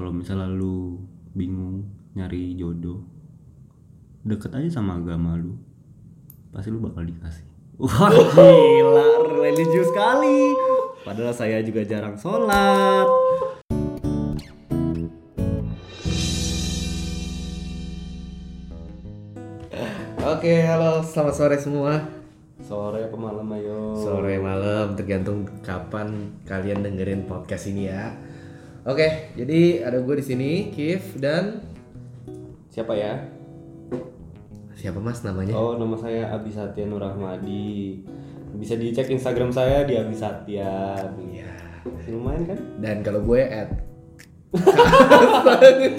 kalau misalnya lu bingung nyari jodoh deket aja sama agama lu pasti lu bakal dikasih. Wah gila religius sekali. Padahal saya juga jarang sholat. Oke, halo, selamat sore semua. sore apa malam ayo. Sore malam, tergantung kapan kalian dengerin podcast ini ya. Oke, jadi ada gue di sini, Kif dan siapa ya siapa mas namanya? oh nama saya Abi Satya Nur Rahmadi bisa dicek Instagram saya di Abi Satya Iya. lumayan kan Dan kalau gue at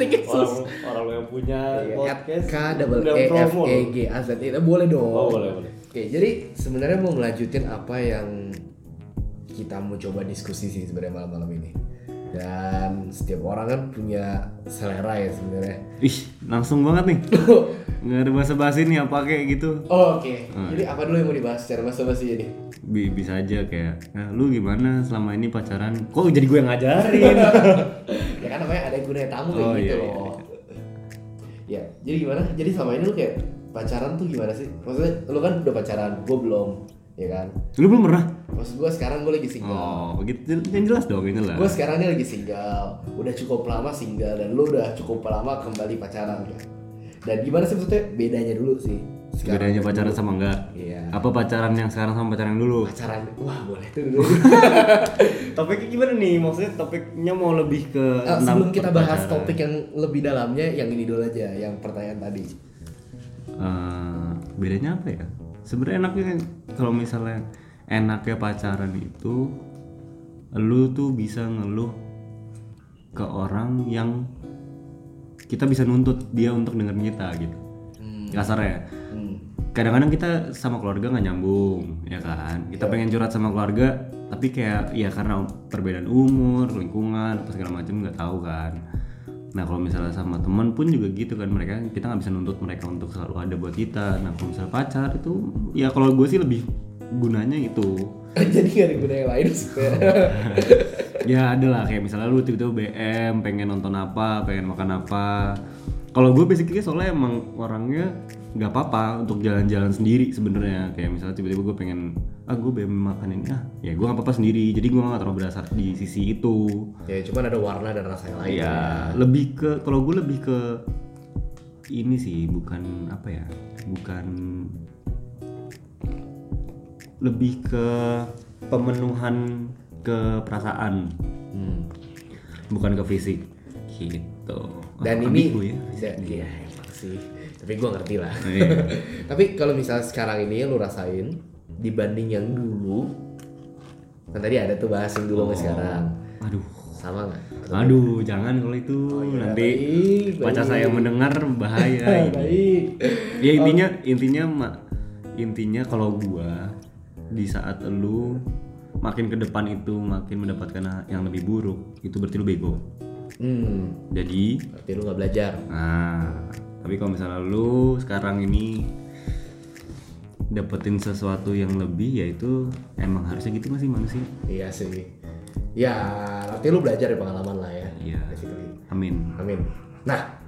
orang orang yang punya podcast K double E F E. G A Z I boleh dong. oh boleh boleh Oke, jadi sebenarnya mau ngelanjutin apa yang kita mau coba diskusi sih sebenarnya malam-malam ini. Dan setiap orang kan punya selera ya sebenarnya. ih langsung banget nih nggak ada bahasa basi nih apa kayak gitu Oh, Oke, jadi apa dulu yang mau dibahas secara basa-basi ini? Bi- bisa aja kayak nah, lu gimana selama ini pacaran kok jadi gue yang ngajarin ya kan namanya ada yang gunanya tamu kayak Oh, gitu iya, loh. Ya, jadi gimana? Jadi selama ini lu kayak pacaran tuh gimana sih? Maksudnya lu kan udah pacaran, gue belum, ya kan? lu belum pernah Maksud gue sekarang gue lagi single. oh begitu yang jelas dong yang jelas Gue sekarang ini lagi single, udah cukup lama single dan lu udah cukup lama kembali pacaran kan. Dan gimana sih maksudnya bedanya dulu sih? bedanya pacaran sama enggak Iya. apa pacaran yang sekarang sama pacaran yang dulu Pacaran, wah boleh tuh dulu. topiknya gimana nih maksudnya topiknya mau lebih ke tentang sebelum kita bahas topik yang lebih dalamnya, yang ini dulu aja, yang pertanyaan tadi. Eh, bedanya apa ya sebenarnya enaknya kalau misalnya enaknya pacaran itu lu tuh bisa ngeluh ke orang yang kita bisa nuntut dia untuk dengerin kita gitu. Hmm. kasarnya Hmm. kadang-kadang kita sama keluarga nggak nyambung ya kan? Kita pengen curhat sama keluarga tapi kayak ya karena perbedaan umur lingkungan apa segala macam nggak tahu kan nah kalau misalnya sama teman pun juga gitu kan mereka kita nggak bisa nuntut mereka untuk selalu ada buat kita. Nah kalau misalnya pacar itu ya kalau gue sih lebih gunanya itu. Jadi gak ada guna yang lain supaya ya ada lah. Kayak misalnya lu tiba-tiba BM pengen nonton apa pengen makan apa kalau gue basically soalnya emang orangnya nggak apa-apa untuk jalan-jalan sendiri sebenarnya. Kayak misalnya tiba-tiba gue pengen ah gue BM makan ini ah. Ya gue nggak apa-apa sendiri. Jadi gue nggak terlalu berasa di sisi itu. Ya cuman ada warna dan rasa yang lain. ya lebih ke kalau gue lebih ke ini sih bukan apa ya bukan lebih ke pemenuhan ke perasaan. Hmm. bukan ke fisik. Gitu Dan Oh, ini ya iya emang sih. Tapi gue ngerti lah. Iya. Tapi kalau misalnya sekarang ini lu rasain dibanding yang dulu, kan tadi ada tuh bahas yang dulu sama sekarang, aduh sama nggak? aduh jangan kalau itu nanti Baik, pacar baik. saya mendengar bahaya ini. Baik. ya intinya intinya mak intinya kalau gua di saat lu makin ke depan itu makin mendapatkan yang lebih buruk itu berarti lu bego Hmm, jadi berarti lu nggak belajar. nah tapi kalau misalnya lu sekarang ini dapetin sesuatu yang lebih yaitu emang harusnya gitu masih manusia Iya sih. Ya, berarti lu belajar dari pengalaman lah ya. iya Basically. amin Amin. Nah,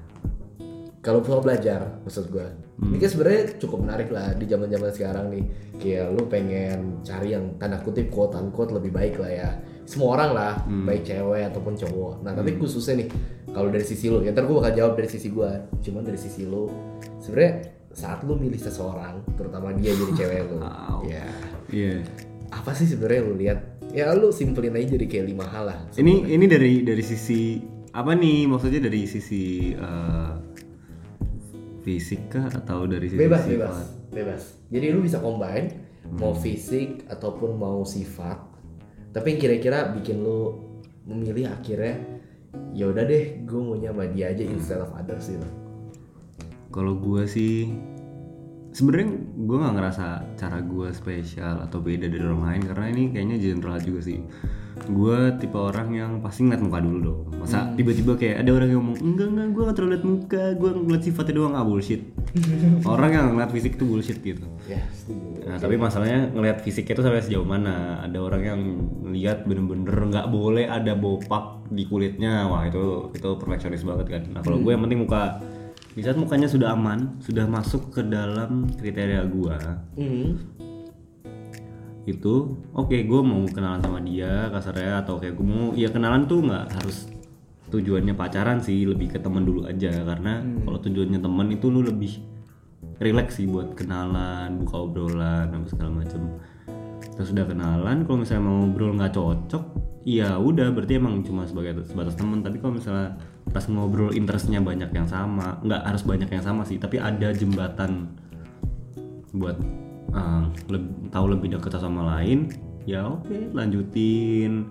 kalau soal belajar, maksud gue, ini kan sebenarnya cukup menarik lah di zaman zaman sekarang nih. Kayak lu pengen cari yang tanda kutip quote unquote lebih baik lah ya. Semua orang lah, baik cewek ataupun cowok. Nah, tapi khususnya nih, kalau dari sisi lu, ya ntar gue bakal jawab dari sisi gue. Cuman dari sisi lu, sebenarnya saat lu milih seseorang, terutama dia jadi cewek lu, ya iya apa sih sebenarnya lu lihat? Ya lu simpelin aja jadi kayak lima hal lah. ini ini dari dari sisi apa nih maksudnya dari sisi eh, fisik kah atau dari sisi bebas sifat? bebas bebas. Jadi lu bisa combine mau fisik ataupun mau sifat tapi kira-kira bikin lu memilih akhirnya ya udah deh gue mau sama dia aja instead of others gitu. Kalau gue sih sebenarnya gue nggak ngerasa cara gue spesial atau beda dari orang lain karena ini kayaknya general juga sih. Gue tipe orang yang pasti ngeliat muka dulu dong. Masa tiba-tiba kayak ada orang yang ngomong enggak enggak gue nggak terlalu liat muka gue ngeliat sifatnya doang ah bullshit. Orang yang ngeliat fisik itu bullshit gitu. Ya setuju. Nah, tapi masalahnya ngelihat fisiknya itu sampai sejauh mana? Ada orang yang lihat bener-bener nggak boleh ada bopak di kulitnya. Wah, itu itu perfeksionis banget kan. Nah, kalau gue yang penting muka di saat mukanya sudah aman, sudah masuk ke dalam kriteria gue, Hmm. itu oke gue mau kenalan sama dia kasarnya atau kayak gue mau ya kenalan tuh nggak harus tujuannya pacaran sih lebih ke teman dulu aja karena kalau tujuannya teman itu lu lebih relax sih buat kenalan buka obrolan apa segala macam terus udah kenalan kalau misalnya mau ngobrol nggak cocok ya udah berarti emang cuma sebagai sebatas teman tapi kalau misalnya pas ngobrol interestnya banyak yang sama nggak harus banyak yang sama sih tapi ada jembatan buat uh, leb- tahu lebih dekat sama lain ya oke lanjutin.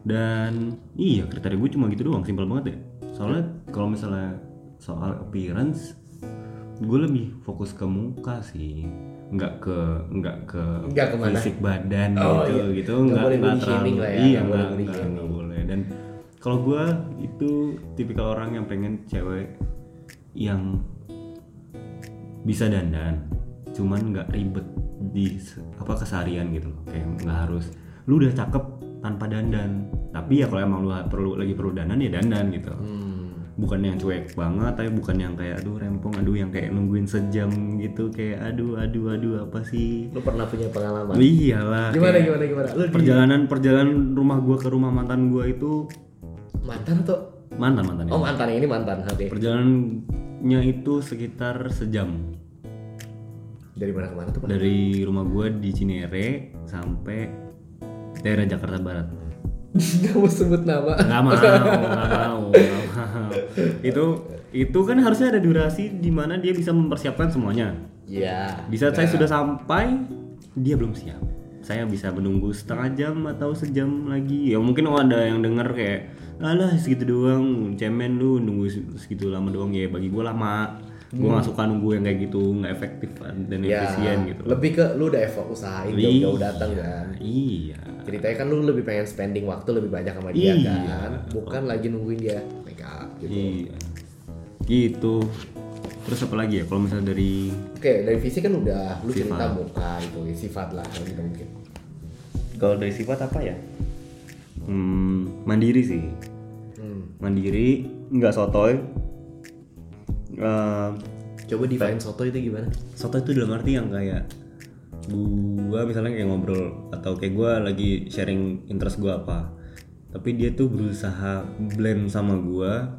Dan iya kriteria gue cuma gitu doang simpel banget ya soalnya kalau misalnya soal appearance gue lebih fokus ke muka sih nggak ke nggak ke Nggak ke mana? fisik badan Oh, gitu iya. gitu Nggak nggak terlalu ya, iya nggak boleh nggak boleh dan kalau gue itu tipikal orang yang pengen cewek yang bisa dandan cuman nggak ribet di apa keseharian gitu loh kayak nggak harus lu udah cakep tanpa dandan tapi ya kalau emang lu perlu lagi perlu dandan ya dandan gitu Hmm. Bukan yang cuek banget tapi bukan yang kayak aduh rempong aduh yang kayak nungguin sejam gitu kayak aduh aduh aduh apa sih Lu pernah punya pengalaman? iyalah Gimana kayak gimana gimana? Lu perjalanan perjalanan rumah gua ke rumah mantan gua itu mantan tuh? mantan mantan ya. Oh mantan yang ini mantan oke. perjalanannya itu sekitar sejam Dari mana ke mana tuh pak? dari rumah gua di Cinere sampai daerah Jakarta Barat Gak mau sebut nama. nggak mau nggak mau nggak mau itu itu kan harusnya ada durasi di mana dia bisa mempersiapkan semuanya. Iya. di saat saya sudah sampai dia belum siap. Saya bisa menunggu setengah jam atau sejam lagi. Ya mungkin oh ada yang denger kayak alah segitu doang cemen lu nunggu segitu lama doang. Ya bagi gue lama gue nggak suka nunggu yang kayak gitu nggak efektif dan Ya, efisien gitu lebih ke lu udah effort usahain jauh-jauh datang kan. iya Ceritanya kan lu lebih pengen spending waktu lebih banyak sama dia Iya. kan, bukan lagi nungguin dia make up gitu. iya gitu terus apa lagi ya kalau misalnya dari Oke, dari fisik kan udah lu cerita muka itu ya, sifat lah gitu mungkin. kalau dari sifat apa ya hmm, mandiri sih Hmm. mandiri nggak sotoy Eh, Coba define soto itu gimana? soto itu dalam arti yang kayak gua misalnya kayak ngobrol atau kayak gua lagi sharing interest gua apa tapi dia tuh berusaha blend sama gua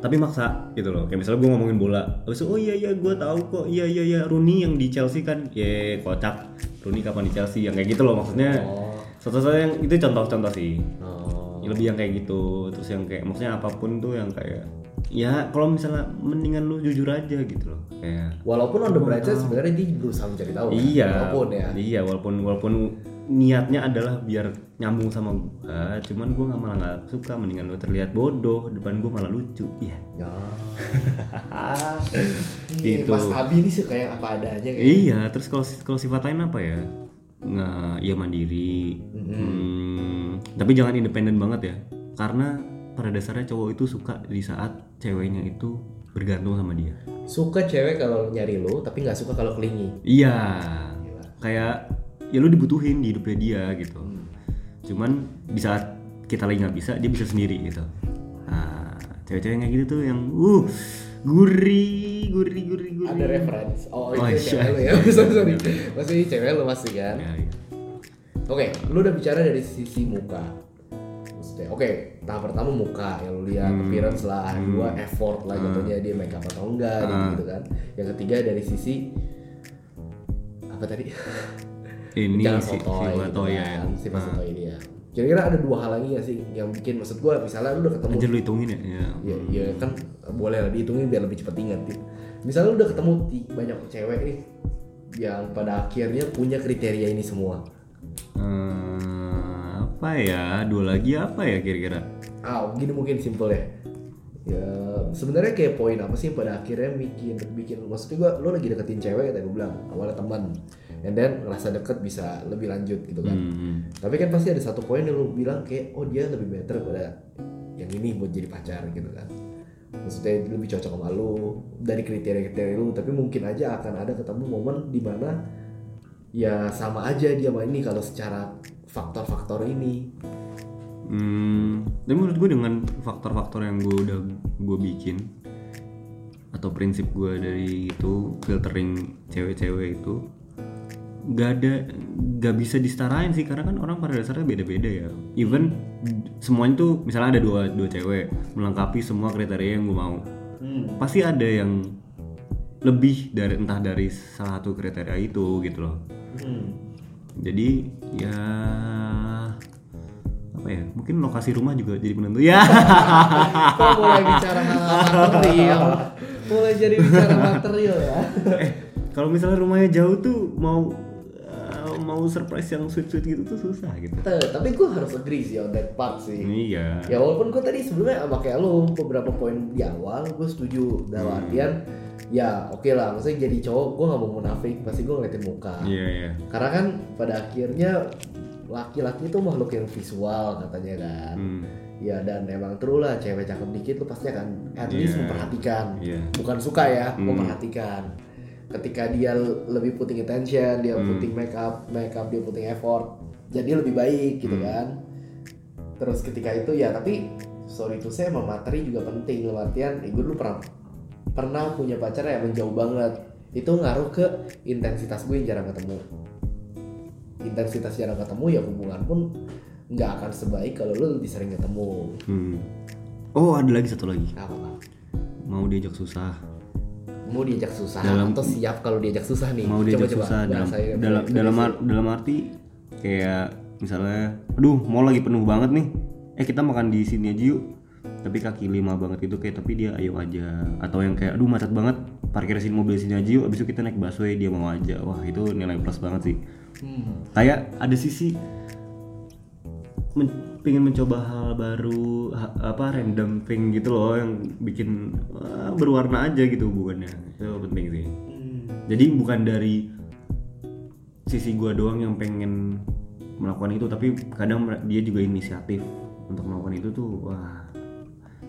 tapi maksa gitu loh. Kayak misalnya gua ngomongin bola terus oh iya iya gua tahu kok. Iya iya iya Rooney yang di Chelsea kan. Ya kocak. Rooney kapan di Chelsea? Yang kayak gitu loh maksudnya. Oh. soto-soto yang itu contoh-contoh sih. Oh. lebih yang kayak gitu. Terus yang kayak maksudnya apa pun tuh yang kayak ya kalau misalnya mendingan lu jujur aja gitu loh kayak Walaupun on the bright side sebenarnya dia berusaha mencari tahu. kan? iya Walaupun ya. iya walaupun walaupun niatnya adalah biar nyambung sama gua cuman gua nggak malah nggak suka mendingan lu terlihat bodoh depan gua malah lucu iya Ya. Gitu. Mas Abi ini sih kayak apa adanya kayak. iya terus kalau kalau sifat lain apa ya nggak ya mandiri Hmm, tapi jangan independen banget ya karena pada dasarnya cowok itu suka di saat ceweknya itu bergantung sama dia Suka cewek kalau nyari lu, tapi nggak suka kalau kelingi. Iya, kayak ya lu dibutuhin di hidupnya dia gitu. Cuman di saat kita lagi nggak bisa, dia bisa sendiri gitu. Nah, cewek-cewek kayak gitu tuh yang uh gurih, gurih, gurih, gurih. Ada reference. Oh, Oh, itu iya. cewek lu ya. sorry, sorry. Masih cewek lu pasti kan. Ya, iya. Oke, lu udah bicara dari sisi muka. Maksudnya, oke, tahap pertama muka yang lu lihat appearance lah, dua effort lah jatuhnya dia make up atau enggak gitu, gitu kan. Yang ketiga dari sisi apa tadi? Ini Jangan si, si sotoy, gitu Batoy ya. kan, si sotoy ini ya. Kira-kira ada dua hal lagi gak sih yang bikin maksud gua misalnya lu udah ketemu Anjir lu hitungin ya. ya. ya, ya kan boleh lah dihitungin biar lebih cepet ingat gitu. Misalnya lu udah ketemu banyak cewek nih yang pada akhirnya punya kriteria ini semua. Eh, apa ya? Dua lagi apa ya kira-kira? Ah, gini mungkin simple ya. ya sebenarnya kayak poin apa sih pada akhirnya bikin bikin maksudnya gua lu lagi deketin cewek kayak gue bilang awalnya teman and then ngerasa deket bisa lebih lanjut gitu kan Hmm. tapi kan pasti ada satu poin yang lu bilang kayak oh dia lebih better pada yang ini buat jadi pacar gitu kan maksudnya lebih cocok sama lu dari kriteria-kriteria lu tapi mungkin aja akan ada ketemu momen di mana ya sama aja dia sama ini kalau secara faktor-faktor ini. Hmm, tapi menurut gue dengan faktor-faktor yang gue udah gue bikin atau prinsip gue dari itu filtering cewek-cewek itu gak ada gak bisa disetarain sih karena kan orang pada dasarnya beda-beda ya. Even semuanya tuh misalnya ada dua dua cewek melengkapi semua kriteria yang gue mau. Pasti ada yang lebih dari entah dari salah satu kriteria itu gitu loh jadi ya apa ya mungkin lokasi rumah juga jadi penentu. Ya. Kok mulai bicara material? Mulai jadi bicara material ya? Eh kalau misalnya rumahnya jauh tuh mau mau surprise yang sweet sweet gitu tuh susah gitu. Tapi gue harus agree sih on that part sih. Iya. Ya walaupun gue tadi sebelumnya sama kayak lo beberapa poin di awal gue setuju dalam artian ya oke lah maksudnya jadi cowok gue nggak mau munafik pasti gue ngeliatin muka. Iya iya. Karena kan pada akhirnya laki-laki itu makhluk yang visual katanya kan. Hmm, ya dan emang true lah cewek cakep dikit lu pasti akan at least Iya. memperhatikan. Iya. Bukan suka ya Hmm. memperhatikan ketika dia lebih putting attention dia Hmm. putting make up make up dia putting effort jadi lebih baik gitu Hmm. kan. Terus ketika itu ya tapi sorry itu saya emang materi juga penting dalam artian eh, gue dulu pernah pernah punya pacar yang emang jauh banget. Itu ngaruh ke intensitas gue yang jarang ketemu. Intensitas jarang ketemu ya hubungan pun nggak akan sebaik kalau lu lebih sering ketemu. Hmm. oh ada lagi satu lagi. Apa mau diajak susah mau diajak susah Dalam- atau siap kalau diajak susah nih? Mau diajak susah dalam bahasa dalam dalam ar- dalam arti kayak misalnya aduh mau lagi penuh banget nih. Eh kita makan di sini aja yuk. Tapi kaki lima banget gitu kayak tapi dia ayo aja. Atau yang kayak aduh macet banget. Parkir sini mobil sini aja yuk. Abis itu kita naik busway dia mau aja. Wah itu nilai plus banget sih. Hmm. kayak ada sisi men- pengen mencoba hal baru ha- apa random thing gitu loh yang bikin wah, berwarna aja gitu hubungannya itu penting sih Hmm. jadi bukan dari sisi gua doang yang pengen melakukan itu tapi kadang dia juga inisiatif untuk melakukan itu tuh wah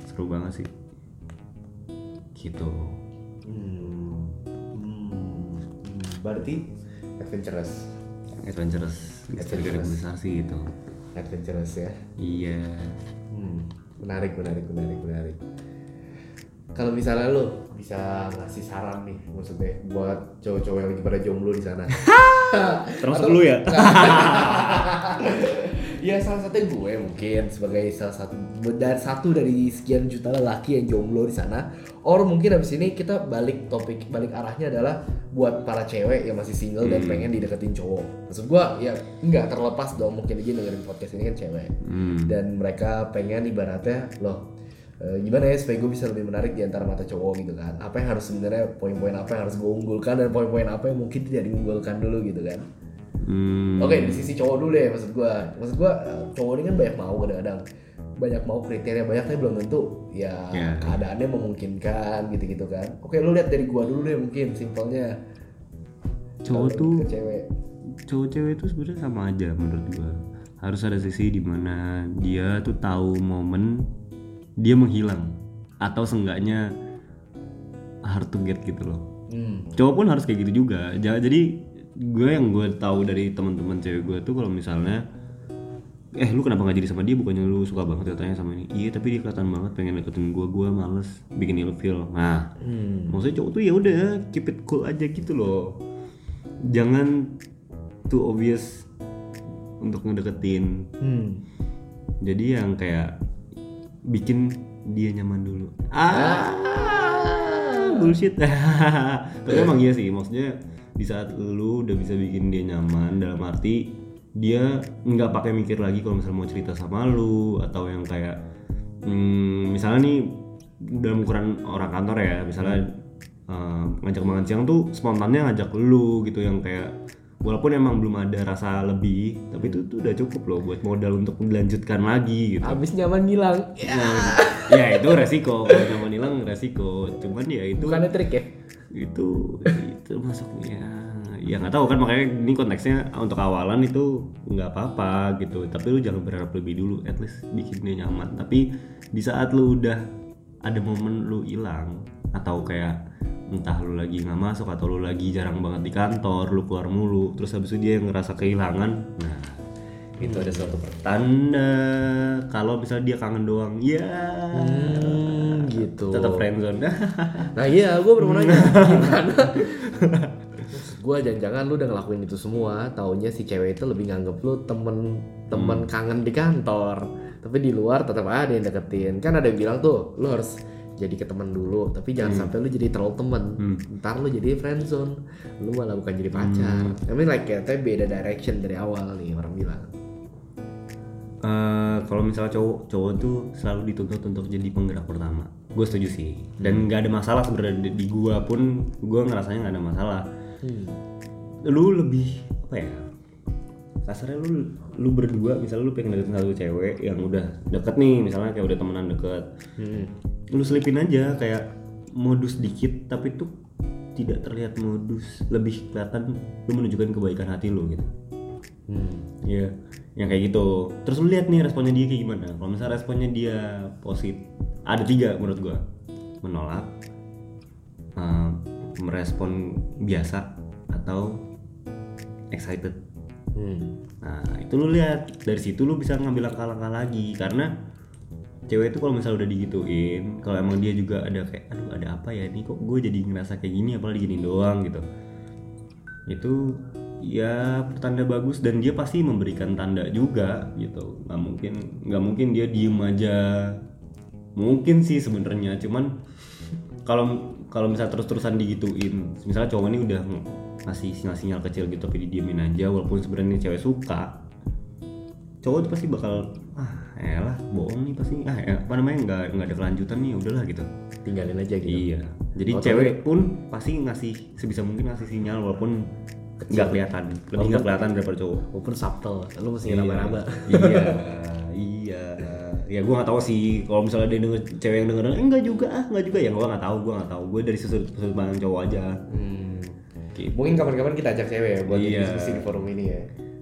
seru banget sih gitu Hmm. Hmm. berarti adventurous adventurous Adventurous. besar sih itu adventurous ya? Iya. Hmm, menarik, menarik, menarik, menarik. Kalau misalnya lo bisa ngasih saran nih, maksudnya buat cowok-cowok yang lagi pada jomblo di sana. termasuk lu ya ya salah satu gue mungkin sebagai salah satu dan satu dari sekian juta lelaki yang jomblo di sana. Or mungkin abis ini kita balik topik balik arahnya adalah buat para cewek yang masih single dan Hmm. pengen dideketin cowok. Maksud gue ya nggak terlepas dong mungkin aja dengerin podcast ini kan cewek hmm. dan mereka pengen ibaratnya loh eh, gimana ya supaya gue bisa lebih menarik di antara mata cowok gitu kan apa yang harus sebenarnya poin-poin apa yang harus gue unggulkan dan poin-poin apa yang mungkin tidak diunggulkan dulu gitu kan Hmm. oke dari sisi cowok dulu deh maksud gue maksud gue eh, cowok ini kan banyak mau kadang-kadang. Banyak mau kriteria banyak tapi belum tentu ya Ya. keadaannya memungkinkan gitu-gitu kan. Oke lu lihat dari gua dulu deh mungkin simpelnya. Cowok Kalau tuh cewek. cowok cewek itu sebenarnya sama aja menurut gua. Harus ada sisi di mana dia tuh tahu momen dia menghilang atau seenggaknya hard to get gitu loh. Hmm. cowok pun harus kayak gitu juga. Ja- jadi gue yang gue tahu dari teman-teman cewek gue tuh kalau misalnya eh lu kenapa nggak jadi sama dia? Bukannya lu suka banget katanya sama ini. Iya tapi dia kelihatan banget pengen deketin gue gue males bikin ilfeel. Nah Hmm. maksudnya cowok tuh ya udah keep it cool aja gitu loh. Jangan too obvious untuk ngedeketin. Hmm. jadi yang kayak bikin dia nyaman dulu. Ah. bullshit. Tapi emang iya sih maksudnya di saat lu udah bisa bikin dia nyaman dalam arti dia nggak pakai mikir lagi kalau misalnya mau cerita sama lu atau yang kayak hmm, misalnya nih dalam ukuran orang kantor ya misalnya eh, ngajak makan siang tuh spontannya ngajak lu gitu yang kayak walaupun emang belum ada rasa lebih tapi itu tuh udah cukup loh buat modal untuk dilanjutkan lagi gitu. Abis nyaman ngilang Nah, ya itu resiko kalau nyaman hilang resiko. Cuman ya itu Bukannya trik ya? Itu itu masuknya. Ya nggak tahu kan makanya ini konteksnya untuk awalan itu nggak apa-apa gitu. Tapi lu jangan berharap lebih dulu at least bikin dia nyaman. Tapi di saat lu udah ada momen lu hilang atau kayak entah lu lagi nggak masuk atau lu lagi jarang banget di kantor lu keluar mulu terus habis itu dia ngerasa kehilangan nah itu ada suatu pertanda kalau misalnya dia kangen doang. Ya. Hmm, gitu. tetap friendzone Nah iya, gue mau nanya gimana? Gue jangan-jangan lu udah ngelakuin itu semua, taunya si cewek itu lebih nganggep lu temen temen kangen di kantor, tapi di luar tetap ada yang deketin. Kan ada yang bilang tuh, lu harus jadi ke temen dulu, tapi jangan sampai lu jadi terlalu temen. Ntar lu jadi friendzone, lu malah bukan jadi pacar. I mean like ya, tapi beda direction dari awal nih orang bilang. Eh, kalau misalnya cowok cowok tuh selalu dituntut untuk jadi penggerak pertama gue setuju sih dan nggak ada masalah sebenarnya di, di gua pun gue ngerasanya nggak ada masalah Hmm. lu lebih apa ya kasarnya lu lu berdua misalnya lu pengen deketin satu cewek yang udah deket nih misalnya kayak udah temenan deket Hmm. lu selipin aja kayak modus dikit tapi tuh tidak terlihat modus lebih kelihatan lu menunjukkan kebaikan hati lu gitu Hmm. Iya, yang kayak gitu. Terus lu lihat nih responnya dia kayak gimana. Kalau misalnya responnya dia positif, ada tiga menurut gua. Menolak, eh, merespon biasa, atau excited. Hmm. Nah itu lu lihat dari situ lu bisa ngambil langkah-langkah lagi karena cewek itu kalau misalnya udah digituin, kalau emang dia juga ada kayak, aduh ada apa ya ini kok gue jadi ngerasa kayak gini apalagi gini doang gitu. Itu ya pertanda bagus dan dia pasti memberikan tanda juga gitu. Nggak mungkin nggak mungkin dia diem aja. Mungkin sih sebenarnya, cuman kalau kalau misalnya terus-terusan digituin, misalnya cowok ini udah ngasih sinyal-sinyal kecil gitu tapi didiemin aja walaupun sebenarnya cewek suka cowok tuh pasti bakal ah elah bohong nih pasti ah ya, apa namanya nggak nggak ada kelanjutan nih udahlah gitu. Tinggalin aja gitu. iya. Jadi Oh, cewek pun pasti ngasih sebisa mungkin ngasih sinyal walaupun nggak kelihatan lebih nggak kelihatan daripada cowok. Walaupun subtle, lu mesti raba-raba. iya iya ya gue nggak tahu sih. Kalau misalnya dia denger cewek yang denger eh, enggak juga ah enggak juga ya. Gue nggak tahu gue nggak tahu. Gue dari sudut sudut pandang cowok aja. Hmm. Gitu. Mungkin kapan-kapan kita ajak cewek ya buat Iya. diskusi di forum ini ya.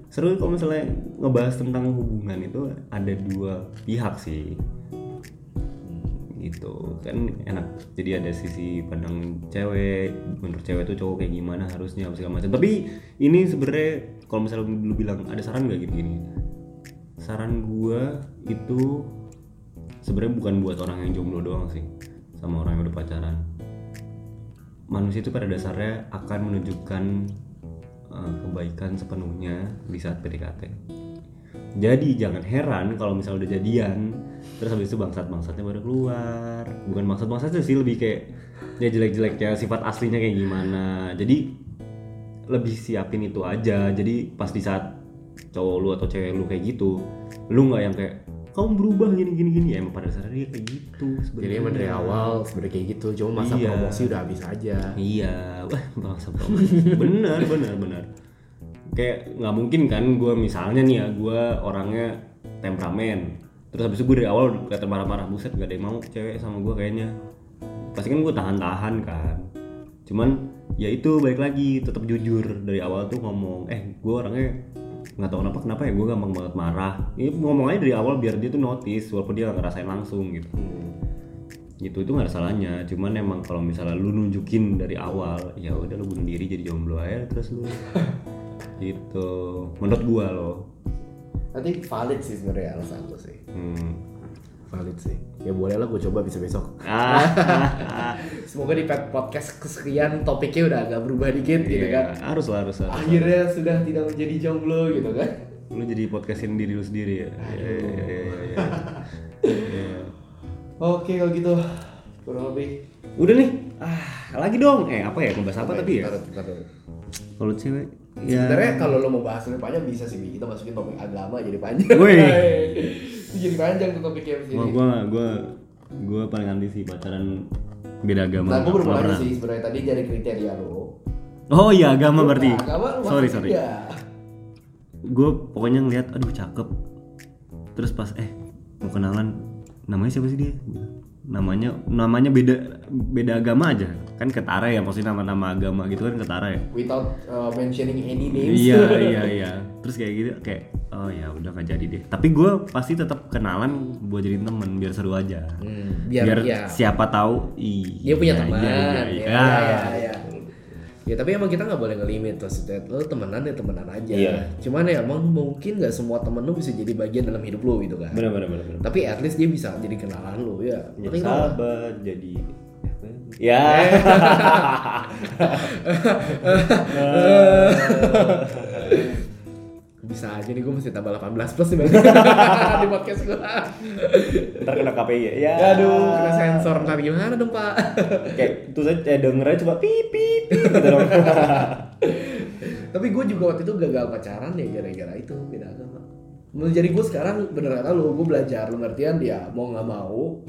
seru kalau misalnya ngebahas tentang hubungan itu ada dua pihak sih. Gitu. Kan enak. Jadi ada sisi pandang cewek menurut cewek tuh cowok kayak gimana harusnya apa segala macam. Tapi ini sebenarnya kalau misalnya lu bilang ada saran gak gitu gini saran gua itu sebenarnya bukan buat orang yang jomblo doang sih sama orang yang udah pacaran manusia itu pada dasarnya akan menunjukkan uh, kebaikan sepenuhnya di saat PDKT. Jadi jangan heran kalau misalnya udah jadian, terus habis itu bangsat-bangsatnya baru keluar. Bukan bangsat-bangsatnya sih lebih kayak ya jelek-jeleknya sifat aslinya kayak gimana. Jadi lebih siapin itu aja. Jadi pas di saat cowok lu atau cewek lu kayak gitu, lu nggak yang kayak kamu berubah gini gini gini ya emang pada dasarnya dia kayak gitu Jadi sebenarnya. emang dari awal sebenarnya kayak gitu, cuma masa Iya. promosi udah habis aja. Iya, wah bangsa promosi. bener, bener, bener. Kayak nggak mungkin kan gue misalnya nih ya, gue orangnya temperamen. Terus habis itu gue dari awal kelihatan marah-marah buset gak ada yang mau cewek sama gue kayaknya. Pasti kan gue tahan-tahan kan. Cuman ya itu balik lagi tetap jujur dari awal tuh ngomong, eh gue orangnya nggak tahu kenapa kenapa ya gue gampang banget marah. Ini ngomong aja dari awal biar dia tuh notice walaupun dia nggak ngerasain langsung gitu Hmm. gitu itu nggak ada salahnya cuman emang kalau misalnya lu nunjukin dari awal ya udah lu bunuh diri jadi jomblo aja terus lu gitu menurut gua loh Nanti valid sih sebenarnya alasan lu sih. hmm. Valid sih. Ya boleh lah gue coba bisa besok. Semoga di podcast kesekian topiknya udah agak berubah dikit gitu iya, kan. harus lah harus harus Akhirnya sudah tidak menjadi jomblo gitu kan. lu jadi podcastin diri lu sendiri ya Iya, iya. Oke kalau gitu kurang lebih. udah nih ah lagi dong eh apa ya ngebahas apa ya bentar dulu. kalau cewek ya Sebenarnya kalau lo mau bahas lebih panjang bisa sih kita masukin topik agama jadi panjang. Woi. Jadi panjang tuh topiknya sini. gua gua gua paling anti sih pacaran beda agama Nah, gue nanya pernah. sih sebenarnya tadi dari kriteria lo. oh iya agama berarti Nah, agama sorry sorry juga. gue pokoknya ngeliat aduh cakep terus pas eh mau kenalan namanya siapa sih dia namanya namanya beda beda agama aja. Kan ketara ya maksudnya nama-nama agama gitu kan ketara ya. Without uh, mentioning any names. Iya iya iya. Terus kayak gitu kayak oh ya udah nggak jadi deh. Tapi gue pasti tetap kenalan buat jadi temen biar seru aja. Hmm, biar, biar, ya. siapa tahu iya, dia punya iya, teman. iya, iya, ya, iya. ya, ya, ya. Ya, tapi emang kita nggak boleh ngelimit maksudnya lo temenan ya temenan aja. Iya. cuman ya emang mungkin nggak semua temen lo bisa jadi bagian dalam hidup lo gitu kan. Benar benar benar tapi at least dia bisa jadi kenalan lo ya. Jadi lah. sahabat jadi ya. Bisa aja nih gue mesti tambah 18 plus nih di podcast gue ntar kena KPI ya. Aduh kena sensor. Ntar gimana dong pak? Kayak itu saya eh, dengernya coba pip pip pip gitu dong. Tapi gue juga waktu itu gagal pacaran ya gara-gara itu beda agama. Menjadi gue sekarang bener kata lu gue belajar lu ngertian dia mau nggak mau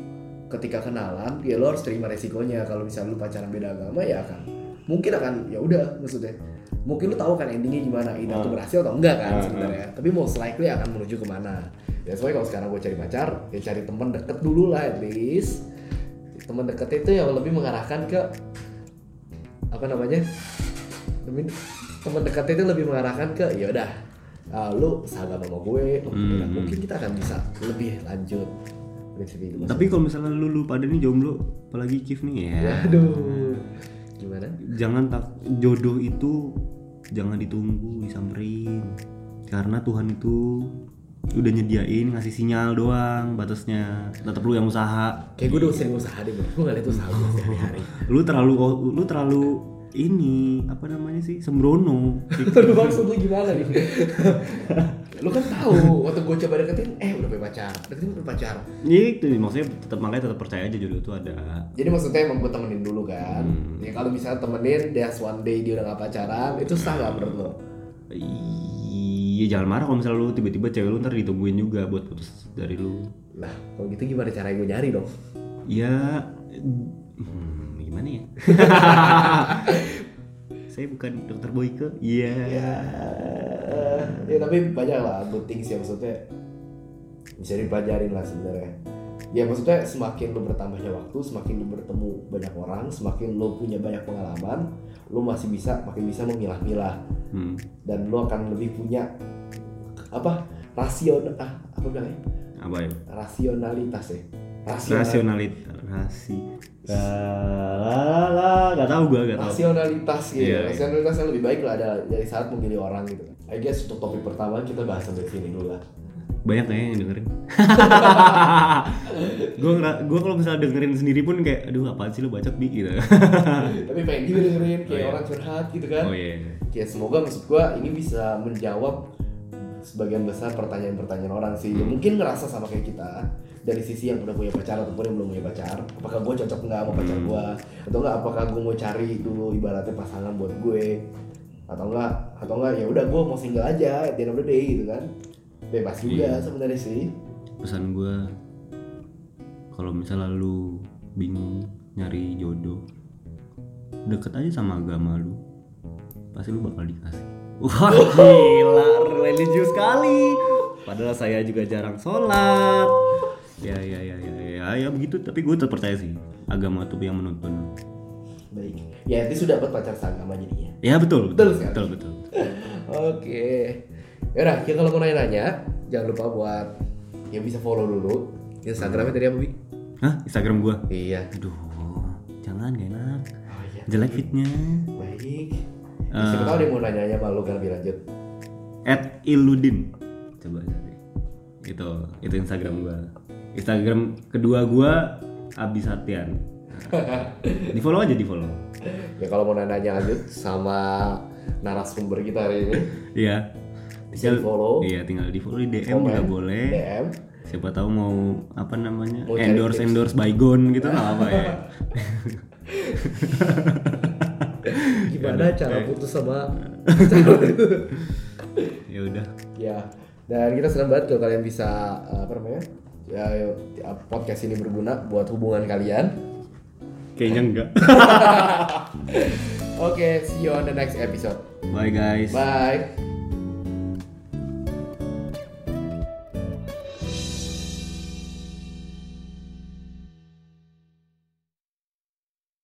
ketika kenalan ya lo harus terima resikonya. Kalau misalnya lu pacaran beda agama ya akan mungkin akan ya udah maksudnya. Mungkin lu tahu kan endingnya gimana ini Ah. tuh berhasil atau enggak kan Ah, sebenarnya. Tapi most likely akan menuju ke mana ya soalnya kalau sekarang gue cari pacar ya cari temen deket dulu lah at least. Temen deket itu yang lebih mengarahkan ke apa namanya? Temen dekat itu lebih mengarahkan ke ya udah uh, lu seagama sama gue oh, Hmm. mungkin kita akan bisa lebih lanjut. Prinsip itu tapi kalau misalnya lu lu pada nih jomblo apalagi Kif nih ya. Aduh gimana? Jangan tak jodoh itu jangan ditunggu disamperin. Karena Tuhan itu udah nyediain ngasih sinyal doang batasnya tetap lu yang usaha kayak gue udah sering usaha deh bro gue gak liat usaha gue sehari-hari lu terlalu lu terlalu ini apa namanya sih sembrono Aduh maksud lu gimana nih? lu kan tahu waktu gue coba deketin, eh udah punya pacar, deketin udah punya pacar. Iya itu maksudnya tetap makanya tetap percaya aja jodoh itu ada Jadi maksudnya emang gue temenin dulu kan. Hmm. Ya kalau misalnya temenin, dia one day dia udah gak pacaran, itu sah gak menurut lo? Iya jangan marah kalau misalnya lu tiba-tiba cewek lu ntar ditungguin juga buat putus dari lu. Nah, kalau gitu gimana cara gue nyari dong? ya hmm, gimana ya? Saya bukan dokter Boyke. Iya. Eh, ya tapi banyak lah good things ya maksudnya bisa dipelajarin lah sebenarnya. Ya maksudnya semakin lu bertambahnya waktu, semakin lu bertemu banyak orang, semakin lu punya banyak pengalaman, lu masih bisa makin bisa memilah-milah. Hmm. dan lu akan lebih punya apa rasional ah apa bilangnya apa ya? Rasionalitas ya? Rasional rasionalit rasi lah lah nggak tahu gua nggak tahu rasionalitas gitu Iya, iya. rasionalitas yang lebih baik lah ada dari saat memilih orang gitu I guess untuk topik pertama kita bahas sampai sini dulu lah banyak kayaknya yang dengerin? Gue gue kalau misalnya dengerin sendiri pun kayak aduh apaan sih lu bacot bi? gitu. Tapi pengen juga dengerin kayak Oh, iya. orang curhat gitu kan. Oh iya. Ya semoga maksud gua ini bisa menjawab sebagian besar pertanyaan-pertanyaan orang sih. Hmm. mungkin ngerasa sama kayak kita dari sisi yang udah punya pacar ataupun yang belum punya pacar. Apakah gue cocok nggak sama pacar Hmm. gua? Atau enggak apakah gue mau cari dulu ibaratnya pasangan buat gue? Atau enggak atau enggak ya udah gue mau single aja at the end of the day gitu kan bebas juga Iya. sebenarnya sih. Pesan gue kalau misalnya lu bingung nyari jodoh deket aja sama agama lu pasti lu bakal dikasih. Wah gila religius sekali. Padahal saya juga jarang sholat. Ya ya ya ya ya, ya begitu. Tapi gue tetap percaya sih agama tuh yang menuntun. Baik. Ya itu sudah dapat pacar seagama jadinya. Ya betul Betul betul sekali. betul betul. Oke. Yaudah, ya kalau mau nanya-nanya, jangan lupa buat ya bisa follow dulu Instagramnya tadi apa bi? Hah Instagram gue Iya. aduh jangan gak enak Oh iya. jelek fitnya Baik. Eh. Siapa tahu yang mau nanya-nanya sama lu kan lebih lanjut. at iludin coba cari itu itu instagram gua instagram kedua gua abis Satian di follow aja di follow Ya kalau mau nanya lanjut sama narasumber kita hari ini, iya bisa di follow, iya tinggal di follow di dm komen, juga boleh DM. siapa tahu mau apa namanya Mau endorse endorse baygon gitu nggak apa ya Gimana cara putus sama ya udah ya. Dan kita senang banget kalau kalian bisa apa namanya? Ya, ya, podcast ini berguna buat hubungan kalian. kayaknya enggak Oke, see you on the next episode. bye guys Bye.